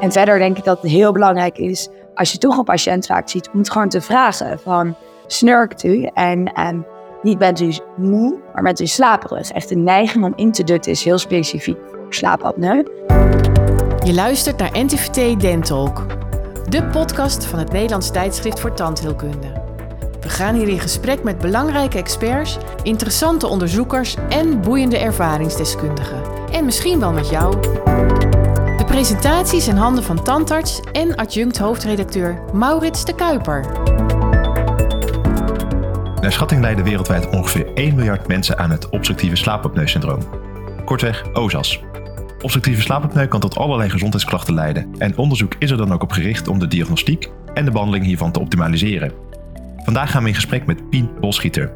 En verder denk ik dat het heel belangrijk is, als je toch een patiënt vaak ziet, om het gewoon te vragen van snurkt u en, en niet bent u moe, maar bent u slaperig. Echt een neiging om in te dutten is heel specifiek voor slaapapneu. Je luistert naar NTVT Dentalk, de podcast van het Nederlands tijdschrift voor tandheelkunde. We gaan hier in gesprek met belangrijke experts, interessante onderzoekers en boeiende ervaringsdeskundigen. En misschien wel met jou. Presentaties in handen van tandarts en adjunct hoofdredacteur Maurits de Kuiper. Naar schatting lijden wereldwijd ongeveer 1 miljard mensen aan het obstructieve slaapapneu-syndroom. Kortweg OSAS. Obstructieve slaapapneu kan tot allerlei gezondheidsklachten leiden en onderzoek is er dan ook op gericht om de diagnostiek en de behandeling hiervan te optimaliseren. Vandaag gaan we in gesprek met Pien Bosgieter,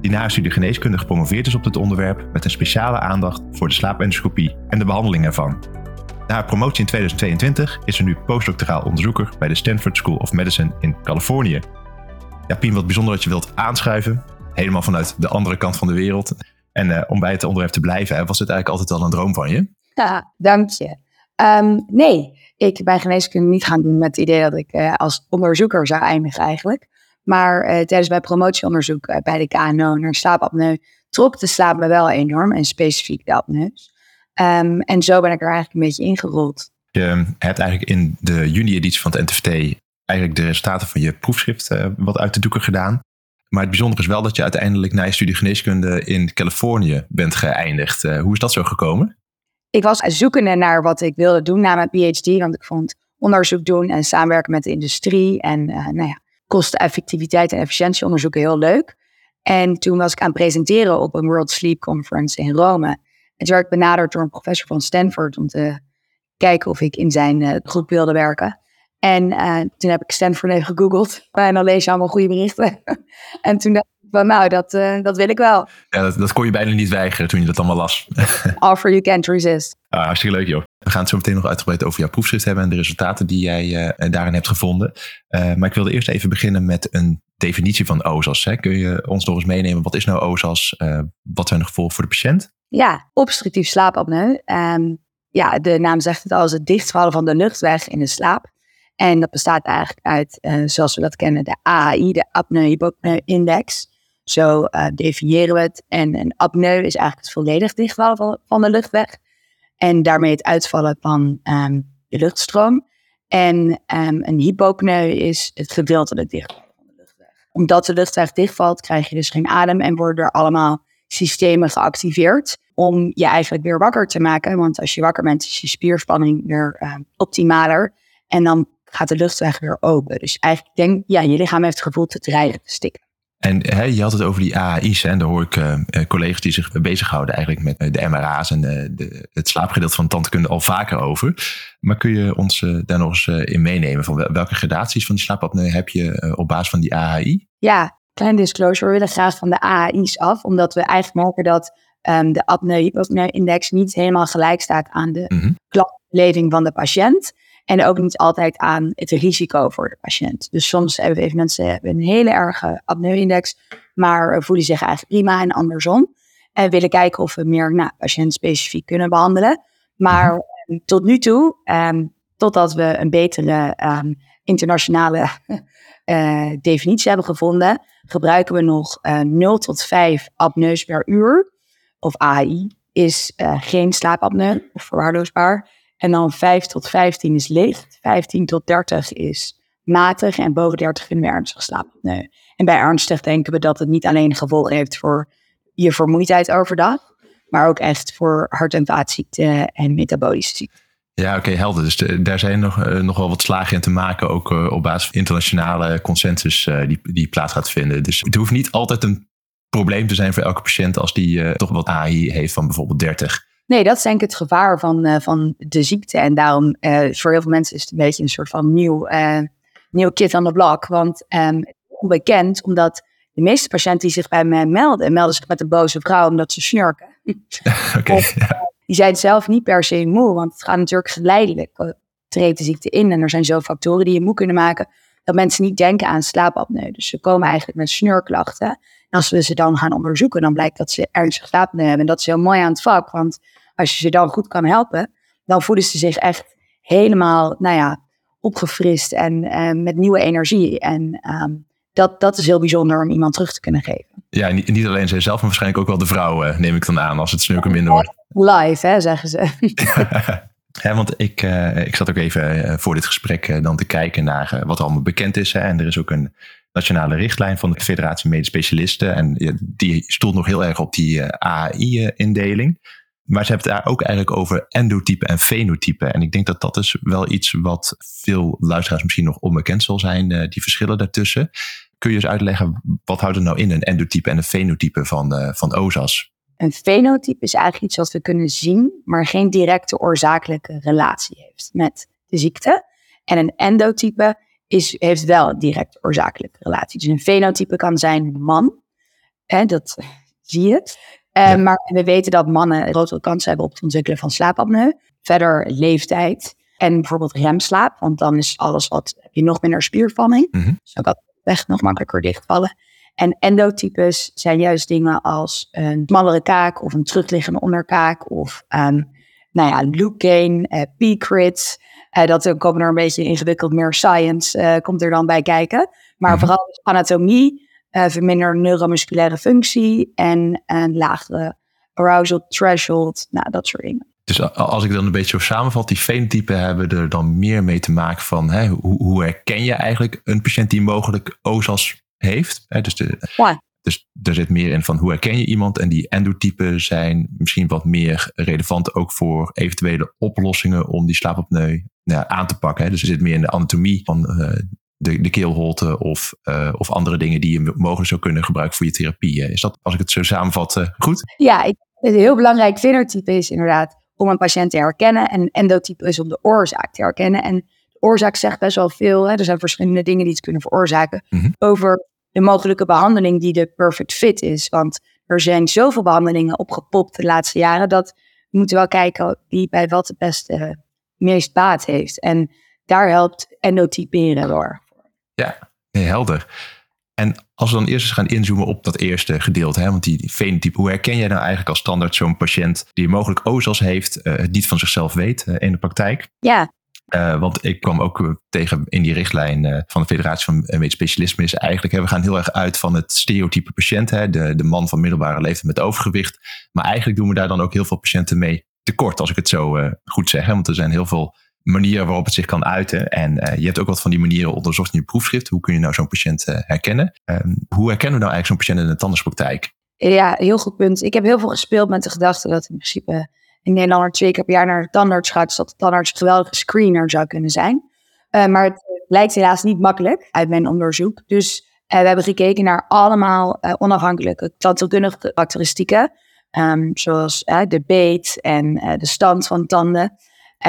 die na haar studie geneeskunde gepromoveerd is op dit onderwerp met een speciale aandacht voor de slaapendoscopie en de behandeling ervan. Na haar promotie in 2022 is ze nu postdoctoraal onderzoeker bij de Stanford School of Medicine in Californië. Ja, Pien, wat bijzonder dat je wilt aanschuiven. Helemaal vanuit de andere kant van de wereld. En uh, om bij het onderwerp te blijven, was het eigenlijk altijd al een droom van je? Ja, dank je. Um, nee, ik ben geneeskunde niet gaan doen met het idee dat ik uh, als onderzoeker zou eindigen eigenlijk. Maar uh, tijdens mijn promotieonderzoek bij de KNO naar slaapapneu trok de slaap me wel enorm en specifiek de apneus. Um, en zo ben ik er eigenlijk een beetje ingerold. Je hebt eigenlijk in de juni-editie van het NTVT eigenlijk de resultaten van je proefschrift uh, wat uit de doeken gedaan. Maar het bijzondere is wel dat je uiteindelijk na je studie geneeskunde in Californië bent geëindigd. Uh, hoe is dat zo gekomen? Ik was zoekende naar wat ik wilde doen na mijn PhD, want ik vond onderzoek doen en samenwerken met de industrie en uh, nou ja, kosteneffectiviteit en efficiëntieonderzoeken heel leuk. En toen was ik aan het presenteren op een World Sleep Conference in Rome. En toen werd ik benaderd door een professor van Stanford om te kijken of ik in zijn groep wilde werken. En uh, toen heb ik Stanford even gegoogeld. En dan lees je allemaal goede berichten. en toen dacht ik van, nou, dat, uh, dat wil ik wel. Ja, dat, dat, kon je bijna niet weigeren toen je dat allemaal las. Offer you can't resist. Ah, hartstikke leuk, joh. We gaan het zo meteen nog uitgebreid over jouw proefschrift hebben en de resultaten die jij uh, daarin hebt gevonden. maar ik wilde eerst even beginnen met een definitie van OSAS. Hè. Kun je ons nog eens meenemen? Wat is nou OSAS? wat zijn de gevolgen voor de patiënt? Ja, obstructief slaapapneu. Um, ja, de naam zegt het al, is het dichtvallen van de luchtweg in de slaap. En dat bestaat eigenlijk uit, uh, zoals we dat kennen, de AAI, de apneu-hypopneu-index. Zo uh, definiëren we het. En een apneu is eigenlijk het volledig dichtvallen van, de luchtweg. En daarmee het uitvallen van um, de luchtstroom. En um, een hypopneu is het gedeeltelijk dichtvallen van de luchtweg. Omdat de luchtweg dichtvalt, krijg je dus geen adem en worden er allemaal systemen geactiveerd om je eigenlijk weer wakker te maken. Want als je wakker bent, is je spierspanning weer uh, optimaler. En dan gaat de luchtweg weer open. Dus eigenlijk denk ja, je lichaam heeft het gevoel te dreigen te stikken. En je had het over die AAI's. Hè, en daar hoor ik uh, collega's die zich bezighouden eigenlijk met de MRA's en de, de, het slaapgedeelte van tandkunde al vaker over. Maar kun je ons uh, daar nog eens in meenemen? Van welke gradaties van die slaapapneu heb je op basis van die AAI? Ja, klein disclosure. We willen graag van de AAI's af. Omdat we eigenlijk merken dat um, de apneu-index niet helemaal gelijk staat aan de mm -hmm. van de patiënt. En ook niet altijd aan het risico voor de patiënt. Dus soms hebben we even mensen hebben een hele erge apneu-index, maar voelen zich eigenlijk prima en andersom. En willen kijken of we meer nou, patiëntspecifiek kunnen behandelen. Maar um, tot nu toe, um, totdat we een betere um, internationale uh, definitie hebben gevonden, gebruiken we nog uh, 0 tot 5 apneus per uur. Of AI is uh, geen slaapapneu of verwaarloosbaar. En dan 5 tot 15 is licht, 15 tot 30 is matig en boven 30 vinden we ernstig slaapapneu. En bij ernstig denken we dat het niet alleen gevolgen heeft voor je vermoeidheid overdag, maar ook echt voor hart- en vaatziekten en metabolische ziekten. Ja, oké, okay, helder. Dus de, daar zijn nog, uh, nog wel wat slagen in te maken, ook uh, op basis van internationale consensus uh, die, die plaats gaat vinden. Dus het hoeft niet altijd een probleem te zijn voor elke patiënt als die toch wat AI heeft van bijvoorbeeld 30. Nee, dat is denk ik het gevaar van, van de ziekte. En daarom, voor heel veel mensen is het een beetje een soort van nieuw, nieuw kid aan de blok. Want um, het is onbekend, omdat de meeste patiënten die zich bij mij melden, melden zich met een boze vrouw omdat ze snurken. okay, ja. Die zijn zelf niet per se moe, want het gaat natuurlijk geleidelijk. Treedt de in en er zijn zoveel factoren die je moe kunnen maken, dat mensen niet denken aan slaapapneu. Dus ze komen eigenlijk met snurklachten. En als we ze dan gaan onderzoeken, dan blijkt dat ze ernstig slaapapneu hebben. En dat is heel mooi aan het vak, want als je ze dan goed kan helpen, dan voelen ze zich echt helemaal, nou ja, opgefrist en met nieuwe energie. En um, dat, dat is heel bijzonder om iemand terug te kunnen geven. Ja, niet, niet alleen zijzelf, maar waarschijnlijk ook wel de vrouw, uh, neem ik dan aan, als het snurken minder wordt. Live, hè, zeggen ze. Ja, want ik, uh, ik zat ook even voor dit gesprek dan te kijken naar wat allemaal bekend is. Hè. En er is ook een nationale richtlijn van de Federatie Medisch Specialisten. En die stoelt nog heel erg op die AI-indeling. Maar ze hebben het daar ook eigenlijk over endotype en fenotype. En ik denk dat dat is wel iets wat veel luisteraars misschien nog onbekend zal zijn, die verschillen daartussen. Kun je eens uitleggen, wat houdt het nou in, een endotype en een fenotype van, uh, van OZAS? Een fenotype is eigenlijk iets wat we kunnen zien, maar geen directe oorzakelijke relatie heeft met de ziekte. En een endotype is, heeft wel een directe oorzakelijke relatie. Dus een fenotype kan zijn man, hè, dat zie je. Uh, Maar we weten dat mannen grotere kans hebben op het ontwikkelen van slaapapneu. Verder leeftijd en bijvoorbeeld remslaap, want dan is alles wat, heb je nog minder spierspanning. Mm -hmm. Dus ook weg nog makkelijker dichtvallen. En endotypes zijn juist dingen als een smallere kaak of een terugliggende onderkaak of um, nou ja, look gain, uh, p-crits. Uh, dat komen er een beetje ingewikkeld meer science uh, komt er dan bij kijken. Maar -hmm. vooral anatomie, uh, verminderde neuromusculaire functie en een lagere arousal threshold, nou dat soort dingen. Dus als ik dan een beetje zo samenvat, die fenotypen hebben er dan meer mee te maken van hè, hoe, hoe herken je eigenlijk een patiënt die mogelijk OSAS heeft? Hè, dus, de, ja. dus er zit meer in van hoe herken je iemand en die endotypen zijn misschien wat meer relevant ook voor eventuele oplossingen om die slaapapneu nou, aan te pakken. Hè. Dus er zit meer in de anatomie van uh, de, de keelholte of, uh, of andere dingen die je mogelijk zou kunnen gebruiken voor je therapie. Is dat, als ik het zo samenvat, uh, goed? Ja, ik, een heel belangrijk fenotype is inderdaad om een patiënt te herkennen. En endotype is om de oorzaak te herkennen. En de oorzaak zegt best wel veel. Hè? Er zijn verschillende dingen die het kunnen veroorzaken. Mm -hmm. Over de mogelijke behandeling die de perfect fit is. Want er zijn zoveel behandelingen opgepopt de laatste jaren. Dat we moeten wel kijken wie bij wat het beste meest baat heeft. En daar helpt endotyperen door. Ja, helder. En als we dan eerst eens gaan inzoomen op dat eerste gedeelte, hè, want die fenotype, hoe herken jij nou eigenlijk als standaard zo'n patiënt die mogelijk OZAS heeft, uh, het niet van zichzelf weet uh, in de praktijk? Ja. Uh, want ik kwam ook tegen in die richtlijn van de Federatie van Medisch Specialisme is eigenlijk, hè, we gaan heel erg uit van het stereotype patiënt, hè, de, de man van middelbare leeftijd met overgewicht. Maar eigenlijk doen we daar dan ook heel veel patiënten mee tekort, als ik het zo goed zeg. Hè, want er zijn heel veel manieren waarop het zich kan uiten. En uh, je hebt ook wat van die manieren onderzocht in je proefschrift. Hoe kun je nou zo'n patiënt uh, herkennen? Um, hoe herkennen we nou eigenlijk zo'n patiënt in de tandartspraktijk? Ja, heel goed punt. Ik heb heel veel gespeeld met de gedachte dat in principe een Nederlander twee keer per jaar naar de tandarts gaat. Dat de tandarts een geweldige screener zou kunnen zijn. Uh, maar het lijkt helaas niet makkelijk uit mijn onderzoek. Dus we hebben gekeken naar allemaal onafhankelijke tandheelkundige karakteristieken. Um, zoals de beet en de stand van tanden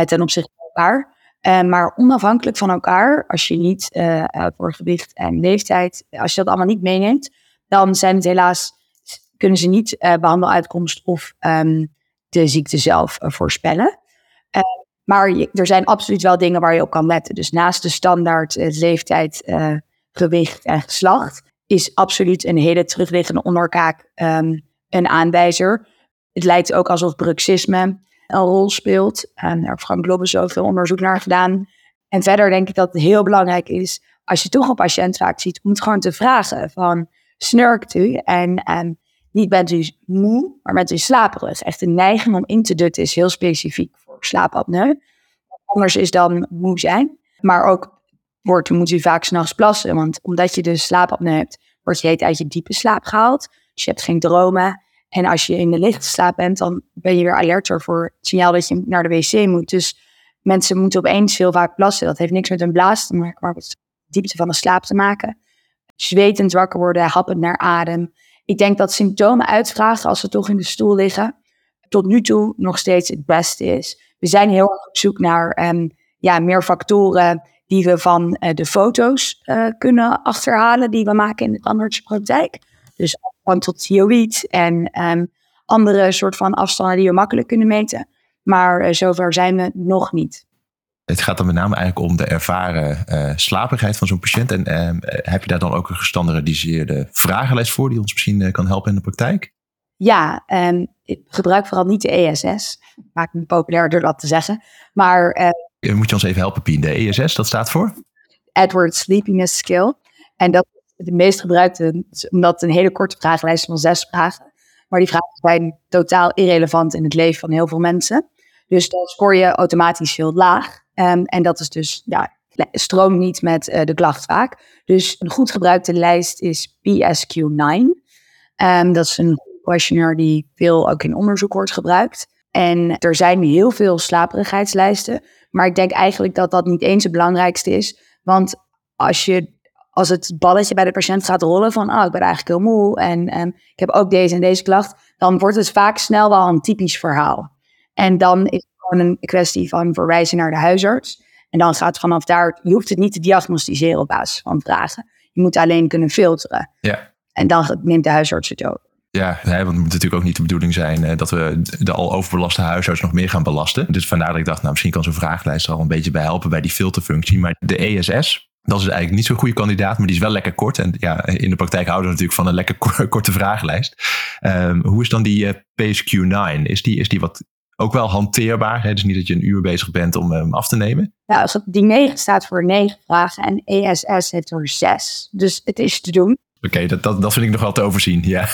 ten opzichte Uh, maar onafhankelijk van elkaar, als je niet uh, voor gewicht en leeftijd, als je dat allemaal niet meeneemt, dan zijn het helaas, kunnen ze niet uh, behandeluitkomst of um, de ziekte zelf voorspellen. maar er zijn absoluut wel dingen waar je op kan letten. Dus naast de standaard leeftijd, gewicht en geslacht, is absoluut een hele terugliggende onderkaak um, een aanwijzer. Het lijkt ook alsof bruxisme een rol speelt. En daar heeft Frank Lobbe zoveel onderzoek naar gedaan. En verder denk ik dat het heel belangrijk is, als je toch een patiënt vaak ziet, om het gewoon te vragen van, snurkt u? En, en niet bent u moe, maar bent u slaperig. Echt een neiging om in te dutten is heel specifiek voor slaapapneu. Anders is dan moe zijn. Maar ook wordt, moet u vaak s'nachts plassen, want omdat je dus slaapapneu hebt, word je heet uit je diepe slaap gehaald. Dus je hebt geen dromen. En als je in de lichte slaap bent, dan ben je weer alerter voor het signaal dat je naar de wc moet. Dus mensen moeten opeens heel vaak plassen. Dat heeft niks met een blaas maken, maar met diepte van de slaap te maken. Zwetend wakker worden, happend naar adem. Ik denk dat symptomen uitvragen als ze toch in de stoel liggen, tot nu toe nog steeds het beste is. We zijn heel erg op zoek naar um, ja, meer factoren die we van uh, de foto's uh, kunnen achterhalen die we maken in de tandartspraktijk. Dus afstand tot hyoïd en um, andere soort van afstanden die we makkelijk kunnen meten. Maar uh, zover zijn we nog niet. Het gaat dan met name eigenlijk om de ervaren uh, slaperigheid van zo'n patiënt. En uh, heb je daar dan ook een gestandardiseerde vragenlijst voor die ons misschien uh, kan helpen in de praktijk? Ja, um, ik gebruik vooral niet de ESS. Maakt me populair door dat te zeggen. Maar Moet je ons even helpen, Pien? De ESS, dat staat voor? Edward Sleepiness Skill. En dat de meest gebruikte, omdat een hele korte vragenlijst van zes vragen. Maar die vragen zijn totaal irrelevant in het leven van heel veel mensen. Dus dan scoor je automatisch heel laag. Um, en dat is dus, ja, stroomt niet met uh, de klacht vaak. Dus een goed gebruikte lijst is PSQ9. Um, ehm, dat is een questionnaire die veel ook in onderzoek wordt gebruikt. En er zijn heel veel slaperigheidslijsten. Maar ik denk eigenlijk dat dat niet eens het belangrijkste is. Want als, je, als het balletje bij de patiënt gaat rollen van... oh, ik ben eigenlijk heel moe en, ik heb ook deze en deze klacht... dan wordt het vaak snel wel een typisch verhaal. En dan is het gewoon een kwestie van verwijzen naar de huisarts. En dan gaat vanaf daar... je hoeft het niet te diagnosticeren op basis van vragen. Je moet alleen kunnen filteren. Ja. En dan neemt de huisarts het over. Ja, want het moet natuurlijk ook niet de bedoeling zijn uh, dat we de al overbelaste huisarts nog meer gaan belasten. Dus vandaar dat ik dacht, nou misschien kan zo'n vragenlijst er al een beetje bij helpen bij die filterfunctie. Maar de ESS, dat is eigenlijk niet zo'n goede kandidaat, maar die is wel lekker kort. En ja, in de praktijk houden we natuurlijk van een lekker korte vragenlijst. Um, hoe is dan die uh, PSQ9? Is die, is die wat ook wel hanteerbaar? Hè? Dus niet dat je een uur bezig bent om hem af te nemen. Ja, als die 9 staat voor 9 vragen en ESS heeft er 6. Dus het is te doen. Oké, dat, dat, dat vind ik nog wel te overzien, ja.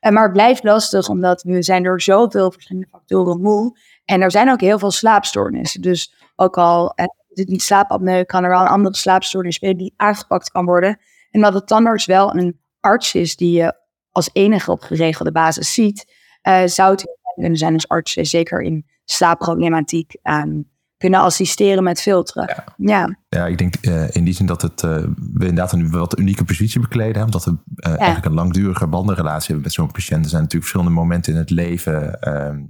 maar het blijft lastig, omdat we zijn door zoveel verschillende factoren moe. En er zijn ook heel veel slaapstoornissen. Dus ook al eh, het niet slaapapneu, kan er wel een andere slaapstoornis spelen die aangepakt kan worden. En dat het tandarts wel een arts is die je als enige op geregelde basis ziet, uh, zou het kunnen zijn als arts, zeker in slaapproblematiek. Um, kunnen assisteren met filteren. Ja, ja. ja ik denk uh, in die zin dat het, uh, we inderdaad een wat unieke positie bekleden. Omdat we uh, eigenlijk een langdurige bandenrelatie hebben met zo'n patiënt. Er zijn natuurlijk verschillende momenten in het leven ehm,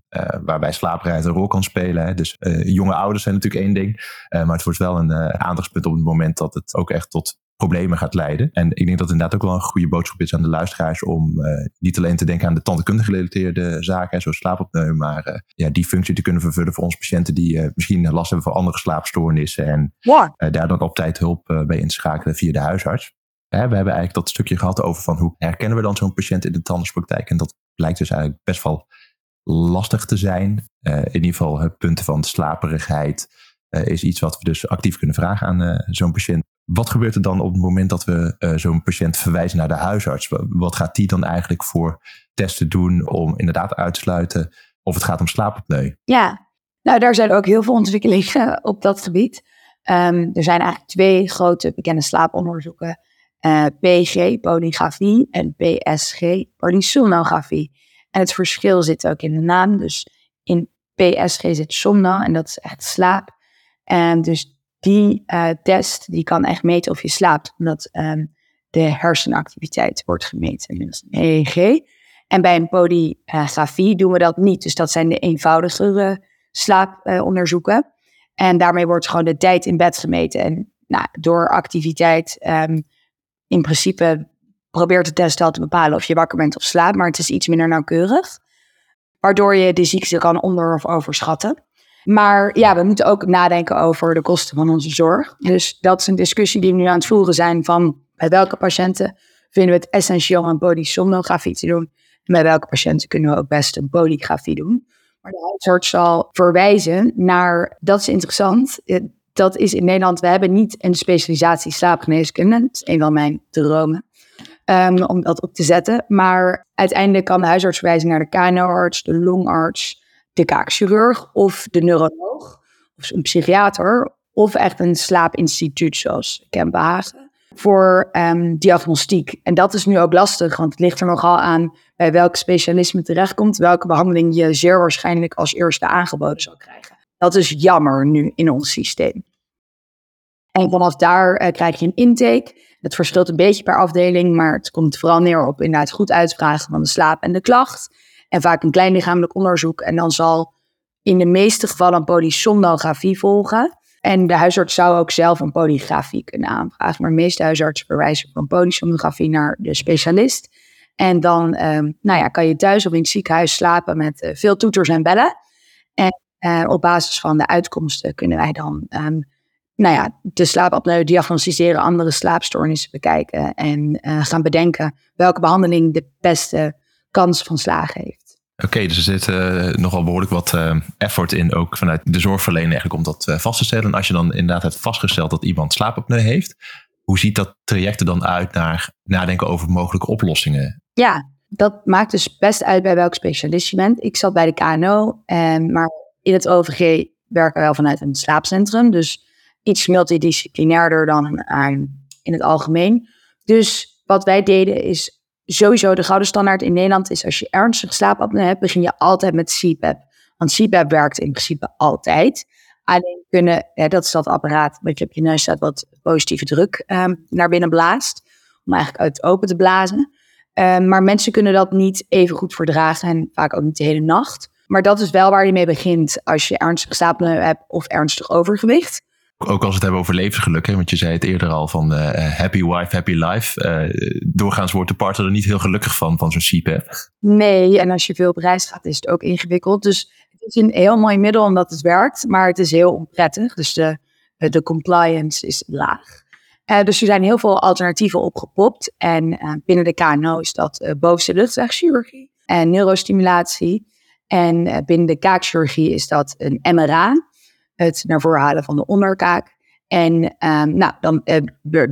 waarbij slaaprijheid een rol kan spelen. Hè. Dus jonge ouders zijn natuurlijk één ding. maar het wordt wel een aandachtspunt op het moment dat het ook echt tot problemen gaat leiden. En ik denk dat het inderdaad ook wel een goede boodschap is aan de luisteraars om uh, niet alleen te denken aan de tandkundig gerelateerde zaken, zoals slaapopneu, maar uh, ja, die functie te kunnen vervullen voor onze patiënten die uh, misschien last hebben van andere slaapstoornissen en daar dan op tijd hulp bij inschakelen via de huisarts. we hebben eigenlijk dat stukje gehad over van hoe herkennen we dan zo'n patiënt in de tandartspraktijk. En dat blijkt dus eigenlijk best wel lastig te zijn. in ieder geval het punten van slaperigheid is iets wat we dus actief kunnen vragen aan zo'n patiënt. Wat gebeurt er dan op het moment dat we uh, zo'n patiënt verwijzen naar de huisarts? Wat gaat die dan eigenlijk voor testen doen om inderdaad uit te sluiten of het gaat om slaapapneu? Ja, nou daar zijn ook heel veel ontwikkelingen op dat gebied. Um, er zijn eigenlijk twee grote bekende slaaponderzoeken. Uh, eh, PG, polygrafie, en PSG, polysomnografie. En het verschil zit ook in de naam. Dus in PSG zit somno en dat is echt slaap. En dus die uh, test die kan echt meten of je slaapt, omdat um, de hersenactiviteit wordt gemeten middels een EEG. En bij een polygrafie doen we dat niet. Dus dat zijn de eenvoudigere slaaponderzoeken. En daarmee wordt gewoon de tijd in bed gemeten. En nou, door activiteit, um, in principe probeert de test al te bepalen of je wakker bent of slaapt, maar het is iets minder nauwkeurig. Waardoor je de ziekte kan onder- of overschatten. Maar ja, we moeten ook nadenken over de kosten van onze zorg. Dus dat is een discussie die we nu aan het voeren zijn van bij welke patiënten vinden we het essentieel om een polysomnografie te doen. En bij welke patiënten kunnen we ook best een polygrafie doen. Maar de huisarts zal verwijzen naar, dat is interessant, dat is in Nederland, we hebben niet een specialisatie slaapgeneeskunde. Dat is een van mijn dromen. Um, om dat op te zetten. Maar uiteindelijk kan de huisarts verwijzen naar de KNO-arts, de longarts, de kaakchirurg of de neuroloog of een psychiater of echt een slaapinstituut zoals Kempenhagen voor um, diagnostiek. En dat is nu ook lastig, want het ligt er nogal aan bij welk specialisme terechtkomt, welke behandeling je zeer waarschijnlijk als eerste aangeboden zal krijgen. Dat is jammer nu in ons systeem. En vanaf daar uh, krijg je een intake. Het verschilt een beetje per afdeling, maar het komt vooral neer op inderdaad goed uitvragen van de slaap en de klacht en vaak een klein lichamelijk onderzoek. En dan zal in de meeste gevallen een polysomnografie volgen. En de huisarts zou ook zelf een polygrafie kunnen aanvragen. Maar de meeste huisartsen verwijzen van polysomnografie naar de specialist. En dan um, nou ja, kan je thuis of in het ziekenhuis slapen met uh, veel toeters en bellen. En uh, op basis van de uitkomsten kunnen wij dan um, nou ja, de slaapapneu diagnosticeren, andere slaapstoornissen bekijken. En uh, gaan bedenken welke behandeling de beste kans van slagen heeft. Oké, dus er zit uh, nogal behoorlijk wat uh, effort in, ook vanuit de zorgverlener eigenlijk, om dat uh, vast te stellen. En als je dan inderdaad hebt vastgesteld dat iemand slaapapneu heeft, hoe ziet dat traject er dan uit naar nadenken over mogelijke oplossingen? Ja, dat maakt dus best uit bij welk specialist je bent. Ik zat bij de KNO, en, maar in het OVG werken we wel vanuit een slaapcentrum. Dus iets multidisciplinairder dan in het algemeen. Dus wat wij deden is sowieso de gouden standaard in Nederland is als je ernstig slaapapneu hebt, begin je altijd met CPAP. Want CPAP werkt in principe altijd. Alleen kunnen, dat is dat apparaat wat je op je neus zet, wat positieve druk ehm, naar binnen blaast. Om eigenlijk uit open te blazen. Ehm, maar mensen kunnen dat niet even goed verdragen en vaak ook niet de hele nacht. Maar dat is wel waar je mee begint als je ernstig slaapapneu hebt of ernstig overgewicht. Ook als we het hebben over levensgeluk, hè? want je zei het eerder al van uh, happy wife, happy life. Uh, doorgaans wordt de partner er niet heel gelukkig van, van zo'n CPAP. Nee, en als je veel op reis gaat, is het ook ingewikkeld. Dus het is een heel mooi middel omdat het werkt, maar het is heel onprettig. Dus de, de compliance is laag. Dus er zijn heel veel alternatieven opgepopt. En binnen de KNO is dat bovenste luchtwegchirurgie en neurostimulatie. En binnen de kaakchirurgie is dat een MRA het naar voren halen van de onderkaak. En um, nou, dan, uh,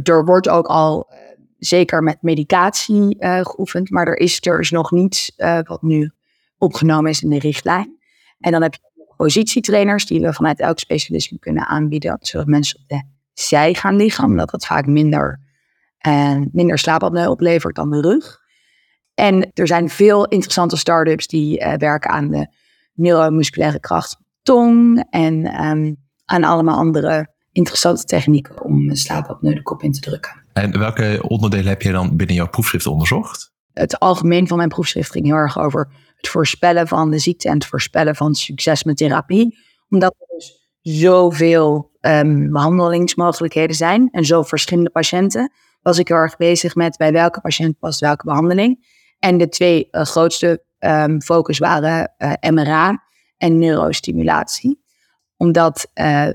er, wordt ook al uh, zeker met medicatie uh, geoefend, maar er is, er is nog niets wat nu opgenomen is in de richtlijn. En dan heb je positietrainers die we vanuit elk specialisme kunnen aanbieden, zodat mensen op de zij gaan liggen, omdat dat vaak minder, minder slaapapneu oplevert dan de rug. En er zijn veel interessante start-ups die werken aan de neuromusculaire kracht tong en um, aan allemaal andere interessante technieken om slaapapneu de kop in te drukken. En welke onderdelen heb je dan binnen jouw proefschrift onderzocht? Het algemeen van mijn proefschrift ging heel erg over het voorspellen van de ziekte en het voorspellen van succes met therapie. Omdat er dus zoveel um, behandelingsmogelijkheden zijn en zo verschillende patiënten, was ik heel erg bezig met bij welke patiënt past welke behandeling. En de twee uh, grootste um, focus waren uh, MRA en neurostimulatie. Omdat eh,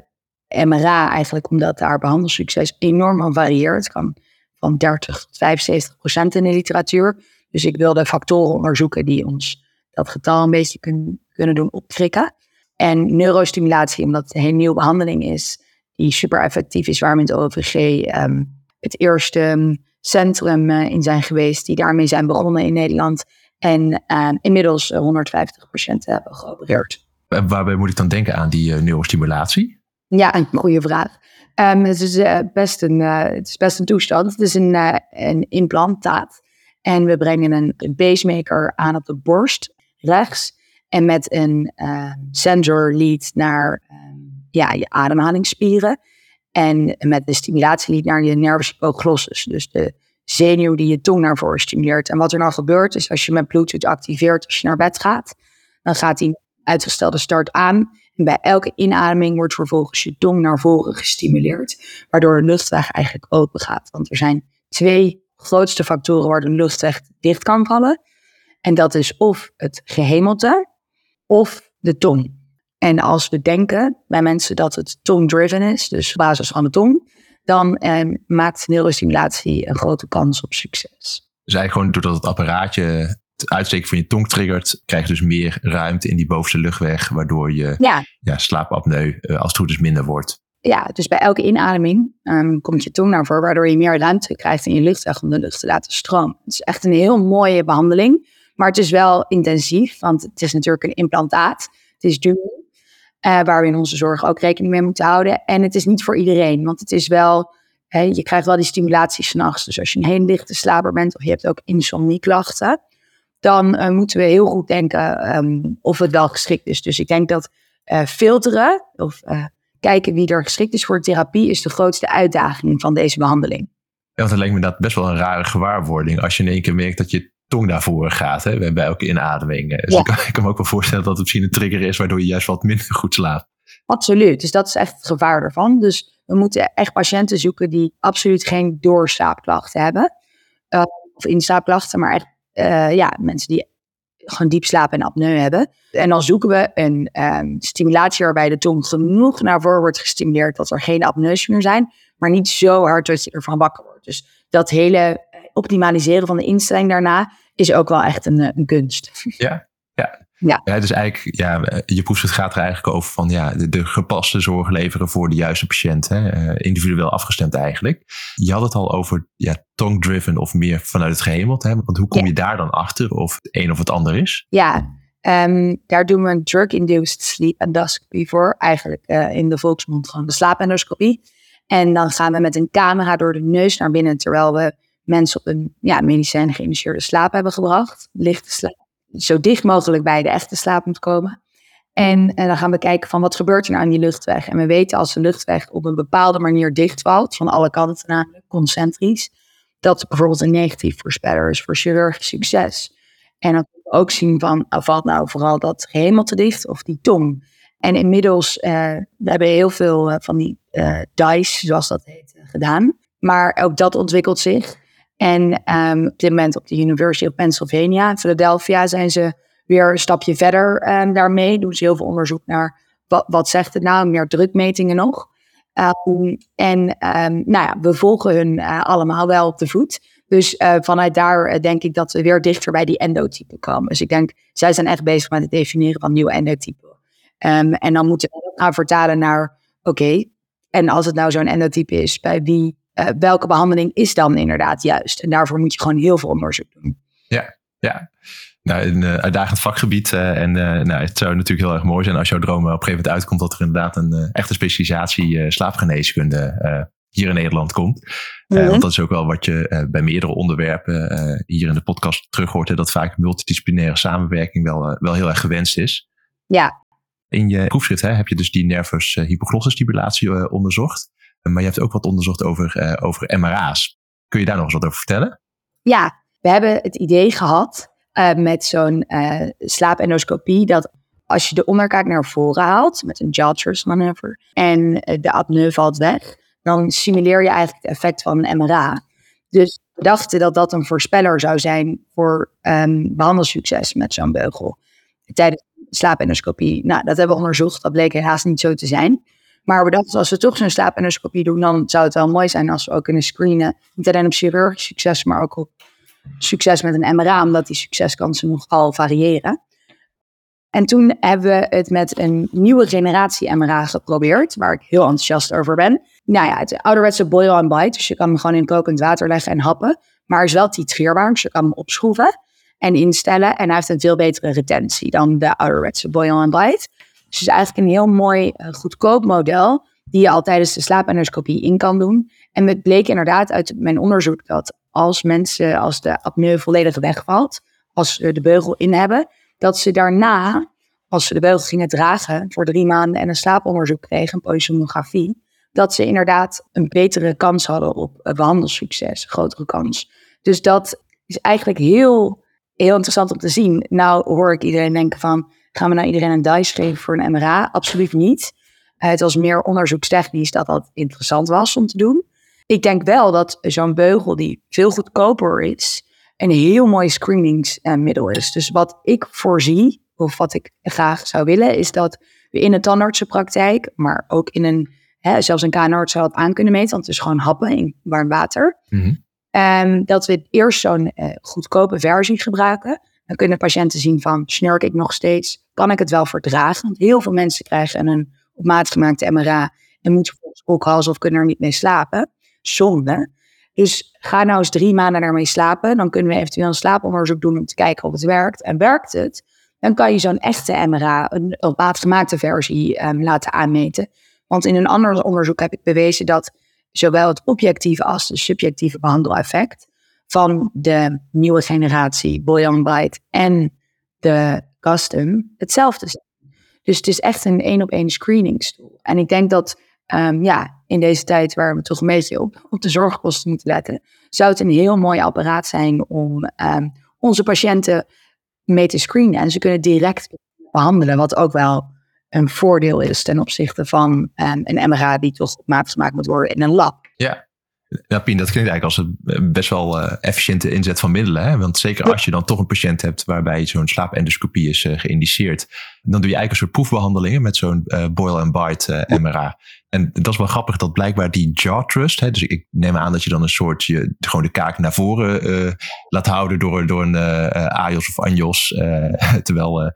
MRA eigenlijk, omdat daar behandelsucces enorm van varieert. Kan van 30 tot 75 procent in de literatuur. Dus ik wilde factoren onderzoeken die ons dat getal een beetje kun, kunnen doen opkrikken. En neurostimulatie, omdat het een heel nieuwe behandeling is, die super effectief is, waar we in het OVG um, het eerste ehm, centrum uh, in zijn geweest, die daarmee zijn begonnen in Nederland. En uh, inmiddels 150 eh, patiënten hebben geopereerd. En waarbij moet ik dan denken aan die uh, neurostimulatie? Ja, een goede vraag. Um, het, is, uh, best een, het is best een toestand. Het is een, een implantaat. En we brengen een, een, pacemaker aan op de borst, rechts. En met een sensor lead naar ja, je ademhalingsspieren. En met de stimulatielead naar je nervus hypoglossus. Dus de zenuw die je tong naar voren stimuleert. En wat er nou gebeurt is als je met Bluetooth activeert als je naar bed gaat, dan gaat die uitgestelde start aan. En bij elke inademing wordt vervolgens je tong naar voren gestimuleerd, waardoor de luchtweg eigenlijk open gaat. Want er zijn twee grootste factoren waar de luchtweg dicht kan vallen. En dat is of het gehemelte of de tong. En als we denken bij mensen dat het tong-driven is, dus basis van de tong, dan eh, maakt neurostimulatie een grote kans op succes. Dus eigenlijk gewoon doordat het apparaatje het uitsteken van je tong triggert, krijg je dus meer ruimte in die bovenste luchtweg, waardoor je ja. Ja, slaapapneu uh, als het goed is minder wordt. Ja, dus bij elke inademing um, komt je tong naar voren, waardoor je meer ruimte krijgt in je luchtweg om de lucht te laten stromen. Het is echt een heel mooie behandeling, maar het is wel intensief, want het is natuurlijk een implantaat. Het is duur, uh, waar we in onze zorg ook rekening mee moeten houden. En het is niet voor iedereen, want het is wel, hè, je krijgt wel die stimulatie s'nachts. Dus als je een hele lichte slaper bent of je hebt ook insomnieklachten, dan uh, moeten we heel goed denken um, of het wel geschikt is. Dus ik denk dat uh, filteren of kijken wie er geschikt is voor therapie is de grootste uitdaging van deze behandeling. Ja, want het lijkt me dat best wel een rare gewaarwording als je in één keer merkt dat je tong naar voren gaat hè, bij elke inademing. Dus ik, kan, ik, kan, me ook wel voorstellen dat het misschien een trigger is waardoor je juist wat minder goed slaapt. Absoluut, dus dat is echt het gevaar ervan. Dus we moeten echt patiënten zoeken die absoluut geen doorslaapklachten hebben. Uh, of inslaapklachten, maar echt uh, ja, mensen die gewoon diep slapen en apneu hebben. En dan zoeken we een um, stimulatie waarbij de tong genoeg naar voren wordt gestimuleerd dat er geen apneus meer zijn, maar niet zo hard dat je ervan wakker wordt. Dus dat hele optimaliseren van de instelling daarna is ook wel echt een, eh, een kunst. Ja, ja. Ja. ja, dus eigenlijk, ja, je proefschrift gaat er eigenlijk over van ja, de, gepaste zorg leveren voor de juiste patiënt. Hè, uh, individueel afgestemd eigenlijk. Je had het al over ja, tongue-driven of meer vanuit het gehemeld. Hè? Want hoe kom je daar dan achter of het een of het ander is? Ja, um, daar doen we een drug-induced sleep endoscopy voor. Eigenlijk uh, in de volksmond gewoon de slaapendoscopie. En dan gaan we met een camera door de neus naar binnen terwijl we mensen op een ja, medicijn geïnitieerde slaap hebben gebracht. Lichte slaap. Zo dicht mogelijk bij de echte slaap moet komen. En, en, dan gaan we kijken van wat gebeurt er nou aan die luchtweg. En we weten als de luchtweg op een bepaalde manier dichtvalt, van alle kanten namelijk, concentrisch, dat bijvoorbeeld een negatief voorspeller is voor chirurgisch succes. En dan kunnen we ook zien van, valt nou vooral dat gehemel te dicht of die tong. En inmiddels, uh, we hebben heel veel uh, van die uh, DICE, zoals dat heet, gedaan. Maar ook dat ontwikkelt zich. En um, op dit moment op de University of Pennsylvania Philadelphia zijn ze weer een stapje verder um, daarmee. Doen ze heel veel onderzoek naar wat, wat zegt het nou, meer drukmetingen nog. Um, en nou ja, we volgen hun uh, allemaal wel op de voet. Dus uh, vanuit daar uh, denk ik dat we weer dichter bij die endotypen komen. Dus ik denk, zij zijn echt bezig met het definiëren van nieuwe endotypen. en dan moeten we gaan vertalen naar, oké, en als het nou zo'n endotype is, bij wie uh, welke behandeling is dan inderdaad juist? En daarvoor moet je gewoon heel veel onderzoek doen. Ja, ja. Nou, een uh, uitdagend vakgebied. Uh, en nou, het zou natuurlijk heel erg mooi zijn als jouw droom op een gegeven moment uitkomt dat er inderdaad een echte specialisatie slaapgeneeskunde hier in Nederland komt. Mm want dat is ook wel wat je bij meerdere onderwerpen hier in de podcast terug hoort. dat vaak multidisciplinaire samenwerking wel, wel heel erg gewenst is. Ja. In je proefschrift hè, heb je dus die nervus hypoglossal stimulatie onderzocht. Maar je hebt ook wat onderzocht over, uh, over MRA's. Kun je daar nog eens wat over vertellen? Ja, we hebben het idee gehad uh, met zo'n slaapendoscopie dat als je de onderkaak naar voren haalt met een jaw manoeuvre en de apneu valt weg, dan simuleer je eigenlijk het effect van een MRA. Dus we dachten dat dat een voorspeller zou zijn voor um, behandelsucces met zo'n beugel tijdens slaapendoscopie. Nou, dat hebben we onderzocht. Dat bleek helaas niet zo te zijn. Maar we dachten, als we toch zo'n slaapendoscopie doen, dan zou het wel mooi zijn als we ook kunnen screenen. Niet alleen op chirurgisch succes, maar ook op succes met een MRA, omdat die succeskansen nogal variëren. En toen hebben we het met een nieuwe generatie MRA geprobeerd, waar ik heel enthousiast over ben. Nou ja, het ouderwetse boil and bite, dus je kan hem gewoon in kokend water leggen en happen. Maar hij is wel titreerbaar, dus je kan hem opschroeven en instellen. En hij heeft een veel betere retentie dan de ouderwetse boil and bite. Dus het is eigenlijk een heel mooi, uh, goedkoop model die je al tijdens de slaapendoscopie in kan doen. En het bleek inderdaad uit mijn onderzoek dat als mensen, als de apneu volledig wegvalt, als ze de beugel in hebben, dat ze daarna, als ze de beugel gingen dragen voor drie maanden en een slaaponderzoek kregen, een polysomnografie, dat ze inderdaad een betere kans hadden op behandelsucces, een grotere kans. Dus dat is eigenlijk heel, heel interessant om te zien. Nou hoor ik iedereen denken van, Gaan we nou iedereen een DICE geven voor een MRA? Absoluut niet. het was meer onderzoekstechnisch dat dat interessant was om te doen. Ik denk wel dat zo'n beugel die veel goedkoper is, een heel mooi screeningsmiddel is. Dus wat ik voorzie, of wat ik graag zou willen, is dat we in een tandartsenpraktijk, maar ook in een, hè, zelfs een KNarts zou het aan kunnen meten, want het is gewoon happen in warm water. Mm dat we eerst zo'n uh, goedkope versie gebruiken. Dan kunnen patiënten zien van, snurk ik nog steeds? Kan ik het wel verdragen? Want heel veel mensen krijgen een op maat gemaakte MRA en moeten volgens kokhalzen of kunnen er niet mee slapen. Zonde. Dus ga nou eens drie maanden ermee slapen. Dan kunnen we eventueel een slaaponderzoek doen om te kijken of het werkt. En werkt het, dan kan je zo'n echte MRA, een op maat gemaakte versie, um, laten aanmeten. Want in een ander onderzoek heb ik bewezen dat zowel het objectieve als het subjectieve behandeleffect van de nieuwe generatie Boyan Byte en de custom hetzelfde zijn. Dus het is echt een één op één screeningstoel. En ik denk dat um, ja, in deze tijd waar we toch een beetje op, op de zorgkosten moeten letten, zou het een heel mooi apparaat zijn om um, onze patiënten mee te screenen. En ze kunnen direct behandelen, wat ook wel een voordeel is ten opzichte van um, een MRA die toch op maat gemaakt moet worden in een lab. Ja, Ja, Pien, dat klinkt eigenlijk als een best wel uh, efficiënte inzet van middelen. Hè? Want zeker als je dan toch een patiënt hebt waarbij zo'n slaapendoscopie is uh, geïndiceerd, dan doe je eigenlijk een soort proefbehandelingen met zo'n uh, boil and bite MRA. En dat is wel grappig dat blijkbaar die jaw trust, hè, dus ik neem aan dat je dan een soort, je, gewoon de kaak naar voren laat houden door, door een AJOS of ANJOS, terwijl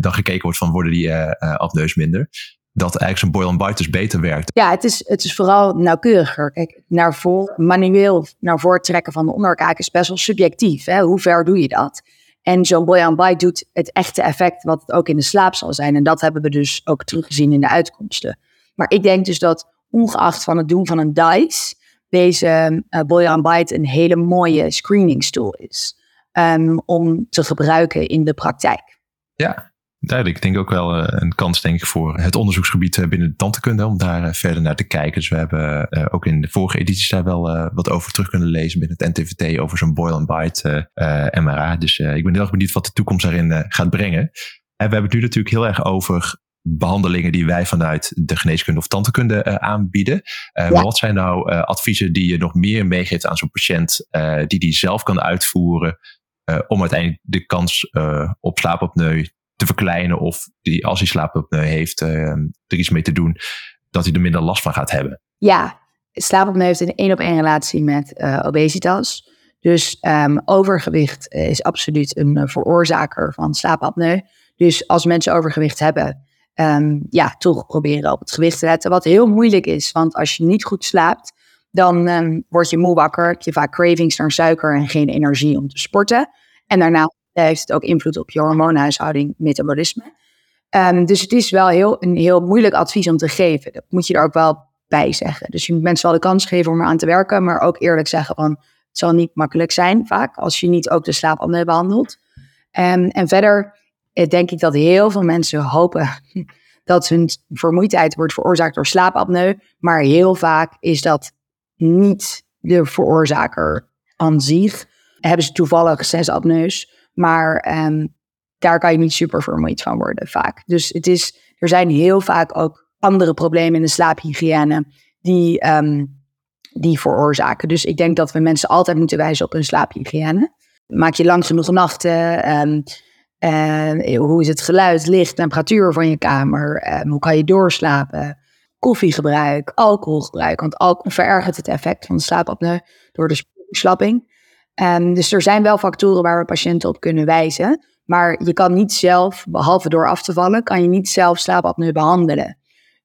dan gekeken wordt van worden die apneus minder dat eigenlijk zo'n boil and bite dus beter werkt. Ja, het is, het is vooral nauwkeuriger. Kijk, naar voor, manueel naar voren trekken van de onderkaak is best wel subjectief. Hè? Hoe ver doe je dat? En zo'n boil and bite doet het echte effect wat het ook in de slaap zal zijn. En dat hebben we dus ook teruggezien in de uitkomsten. Maar ik denk dus dat ongeacht van het doen van een DICE, deze uh, boil and bite een hele mooie screeningstoel is. Um, om te gebruiken in de praktijk. Ja, Duidelijk. Ik denk ook wel uh, een kans denk ik, voor het onderzoeksgebied uh, binnen de tandheelkunde om daar uh, verder naar te kijken. Dus we hebben ook in de vorige edities daar wel wat over terug kunnen lezen binnen het NTVT over zo'n boil and bite MRA. Dus ik ben heel erg benieuwd wat de toekomst daarin gaat brengen. En we hebben het nu natuurlijk heel erg over behandelingen die wij vanuit de geneeskunde of tandheelkunde aanbieden. Ja. Maar wat zijn nou adviezen die je nog meer meegeeft aan zo'n patiënt die die zelf kan uitvoeren om uiteindelijk de kans op slaapapneu te verkleinen of die, als hij slaapapneu heeft, uh, er iets mee te doen, dat hij er minder last van gaat hebben. Ja, slaapapneu heeft een één op één relatie met uh, obesitas. Dus um, overgewicht is absoluut een uh, veroorzaker van slaapapneu. Dus als mensen overgewicht hebben, um, ja, toch proberen op het gewicht te letten. Wat heel moeilijk is, want als je niet goed slaapt, dan word je moe wakker, heb je vaak cravings naar suiker en geen energie om te sporten. En daarna heeft het ook invloed op je hormoonhuishouding, metabolisme. Um, dus het is wel heel, een heel moeilijk advies om te geven. Dat moet je er ook wel bij zeggen. Dus je moet mensen wel de kans geven om eraan te werken, maar ook eerlijk zeggen van het zal niet makkelijk zijn vaak als je niet ook de slaapapneu behandelt. Um, en verder eh, denk ik dat heel veel mensen hopen dat hun vermoeidheid wordt veroorzaakt door slaapapneu, maar heel vaak is dat niet de veroorzaker aan zich. Hebben ze toevallig zes apneus, maar um, daar kan je niet super vermoeid van worden vaak. Dus het is, er zijn heel vaak ook andere problemen in de slaaphygiëne die, um, die veroorzaken. Dus ik denk dat we mensen altijd moeten wijzen op hun slaaphygiëne. Maak je lang genoeg nachten? Hoe is het geluid, licht, temperatuur van je kamer? hoe kan je doorslapen? Koffiegebruik, alcoholgebruik. Want alcohol verergert het effect van de slaapapneu door de slapping. Um, dus er zijn wel factoren waar we patiënten op kunnen wijzen. Maar je kan niet zelf, behalve door af te vallen, kan je niet zelf slaapapneu behandelen.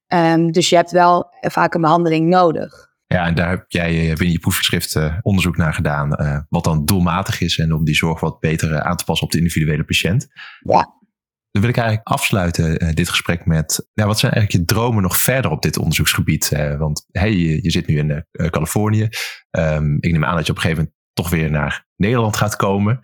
Um, dus je hebt wel vaak een behandeling nodig. Ja, en daar heb jij eh, binnen je proefschrift uh, onderzoek naar gedaan. Uh, wat dan doelmatig is en om die zorg wat beter aan te passen op de individuele patiënt. Ja. Dan wil ik eigenlijk afsluiten dit gesprek met, ja, wat zijn eigenlijk je dromen nog verder op dit onderzoeksgebied? want hey, je, je, zit nu in Californië. Um, ik neem aan dat je op een gegeven moment toch weer naar Nederland gaat komen.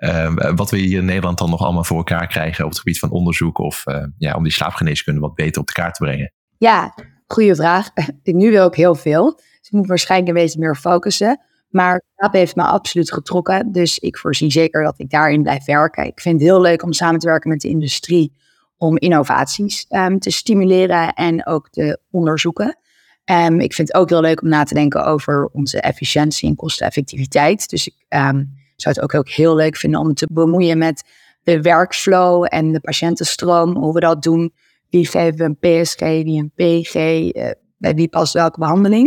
Uh, wat we hier in Nederland dan nog allemaal voor elkaar krijgen op het gebied van onderzoek of uh, ja, om die slaapgeneeskunde wat beter op de kaart te brengen? Ja, goede vraag. nu wil ik heel veel. Dus ik moet waarschijnlijk een beetje meer focussen. Maar slaap heeft me absoluut getrokken. Dus ik voorzie zeker dat ik daarin blijf werken. Ik vind het heel leuk om samen te werken met de industrie om innovaties um, te stimuleren en ook te onderzoeken. Um, ik vind het ook heel leuk om na te denken over onze efficiëntie en kosteneffectiviteit. Dus ik um, zou het ook, heel leuk vinden om te bemoeien met de workflow en de patiëntenstroom, hoe we dat doen. Wie geven we een PSG, wie een PG, uh, bij wie past welke behandeling.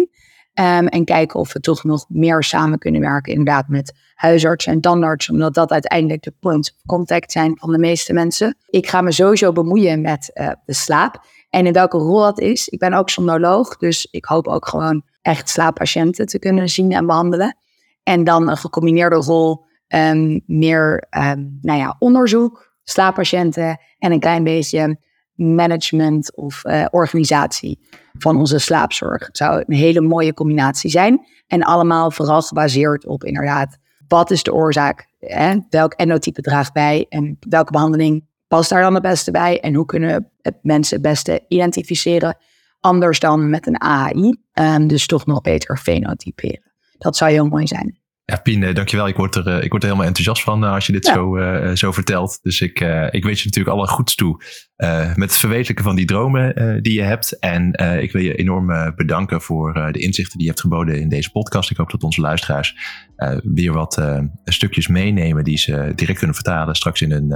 Um, en kijken of we toch nog meer samen kunnen werken, inderdaad, met huisartsen en tandartsen, omdat dat uiteindelijk de point of contact zijn van de meeste mensen. Ik ga me sowieso bemoeien met uh, de slaap. En in welke rol dat is. Ik ben ook somnoloog, dus ik hoop ook gewoon echt slaappatiënten te kunnen zien en behandelen. En dan een gecombineerde rol, um, meer um, nou ja, onderzoek, slaappatiënten en een klein beetje management of uh, organisatie van onze slaapzorg. Het zou een hele mooie combinatie zijn. En allemaal vooral gebaseerd op inderdaad, wat is de oorzaak? Hè? Welk endotype draagt bij en welke behandeling past daar dan het beste bij? En hoe kunnen mensen het beste identificeren? Anders dan met een AI. Um, ehm, dus toch nog beter fenotyperen. Dat zou heel mooi zijn. Ja, Pien, eh, dankjewel. Ik word er, ik word er helemaal enthousiast van uh, als je dit zo, uh, zo vertelt. Dus ik, ik wens je natuurlijk alle goeds toe met het verwezenlijken van die dromen die je hebt. En ik wil je enorm bedanken voor de inzichten die je hebt geboden in deze podcast. Ik hoop dat onze luisteraars weer wat stukjes meenemen die ze direct kunnen vertalen straks in hun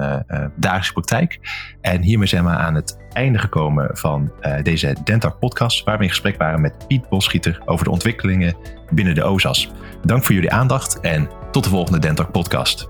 dagelijkse praktijk. En hiermee zijn we aan het einde gekomen van deze Dentalk podcast, waar we in gesprek waren met Piet Bosschieter over de ontwikkelingen binnen de OZAS. Dank voor jullie aandacht en tot de volgende Dentalk podcast.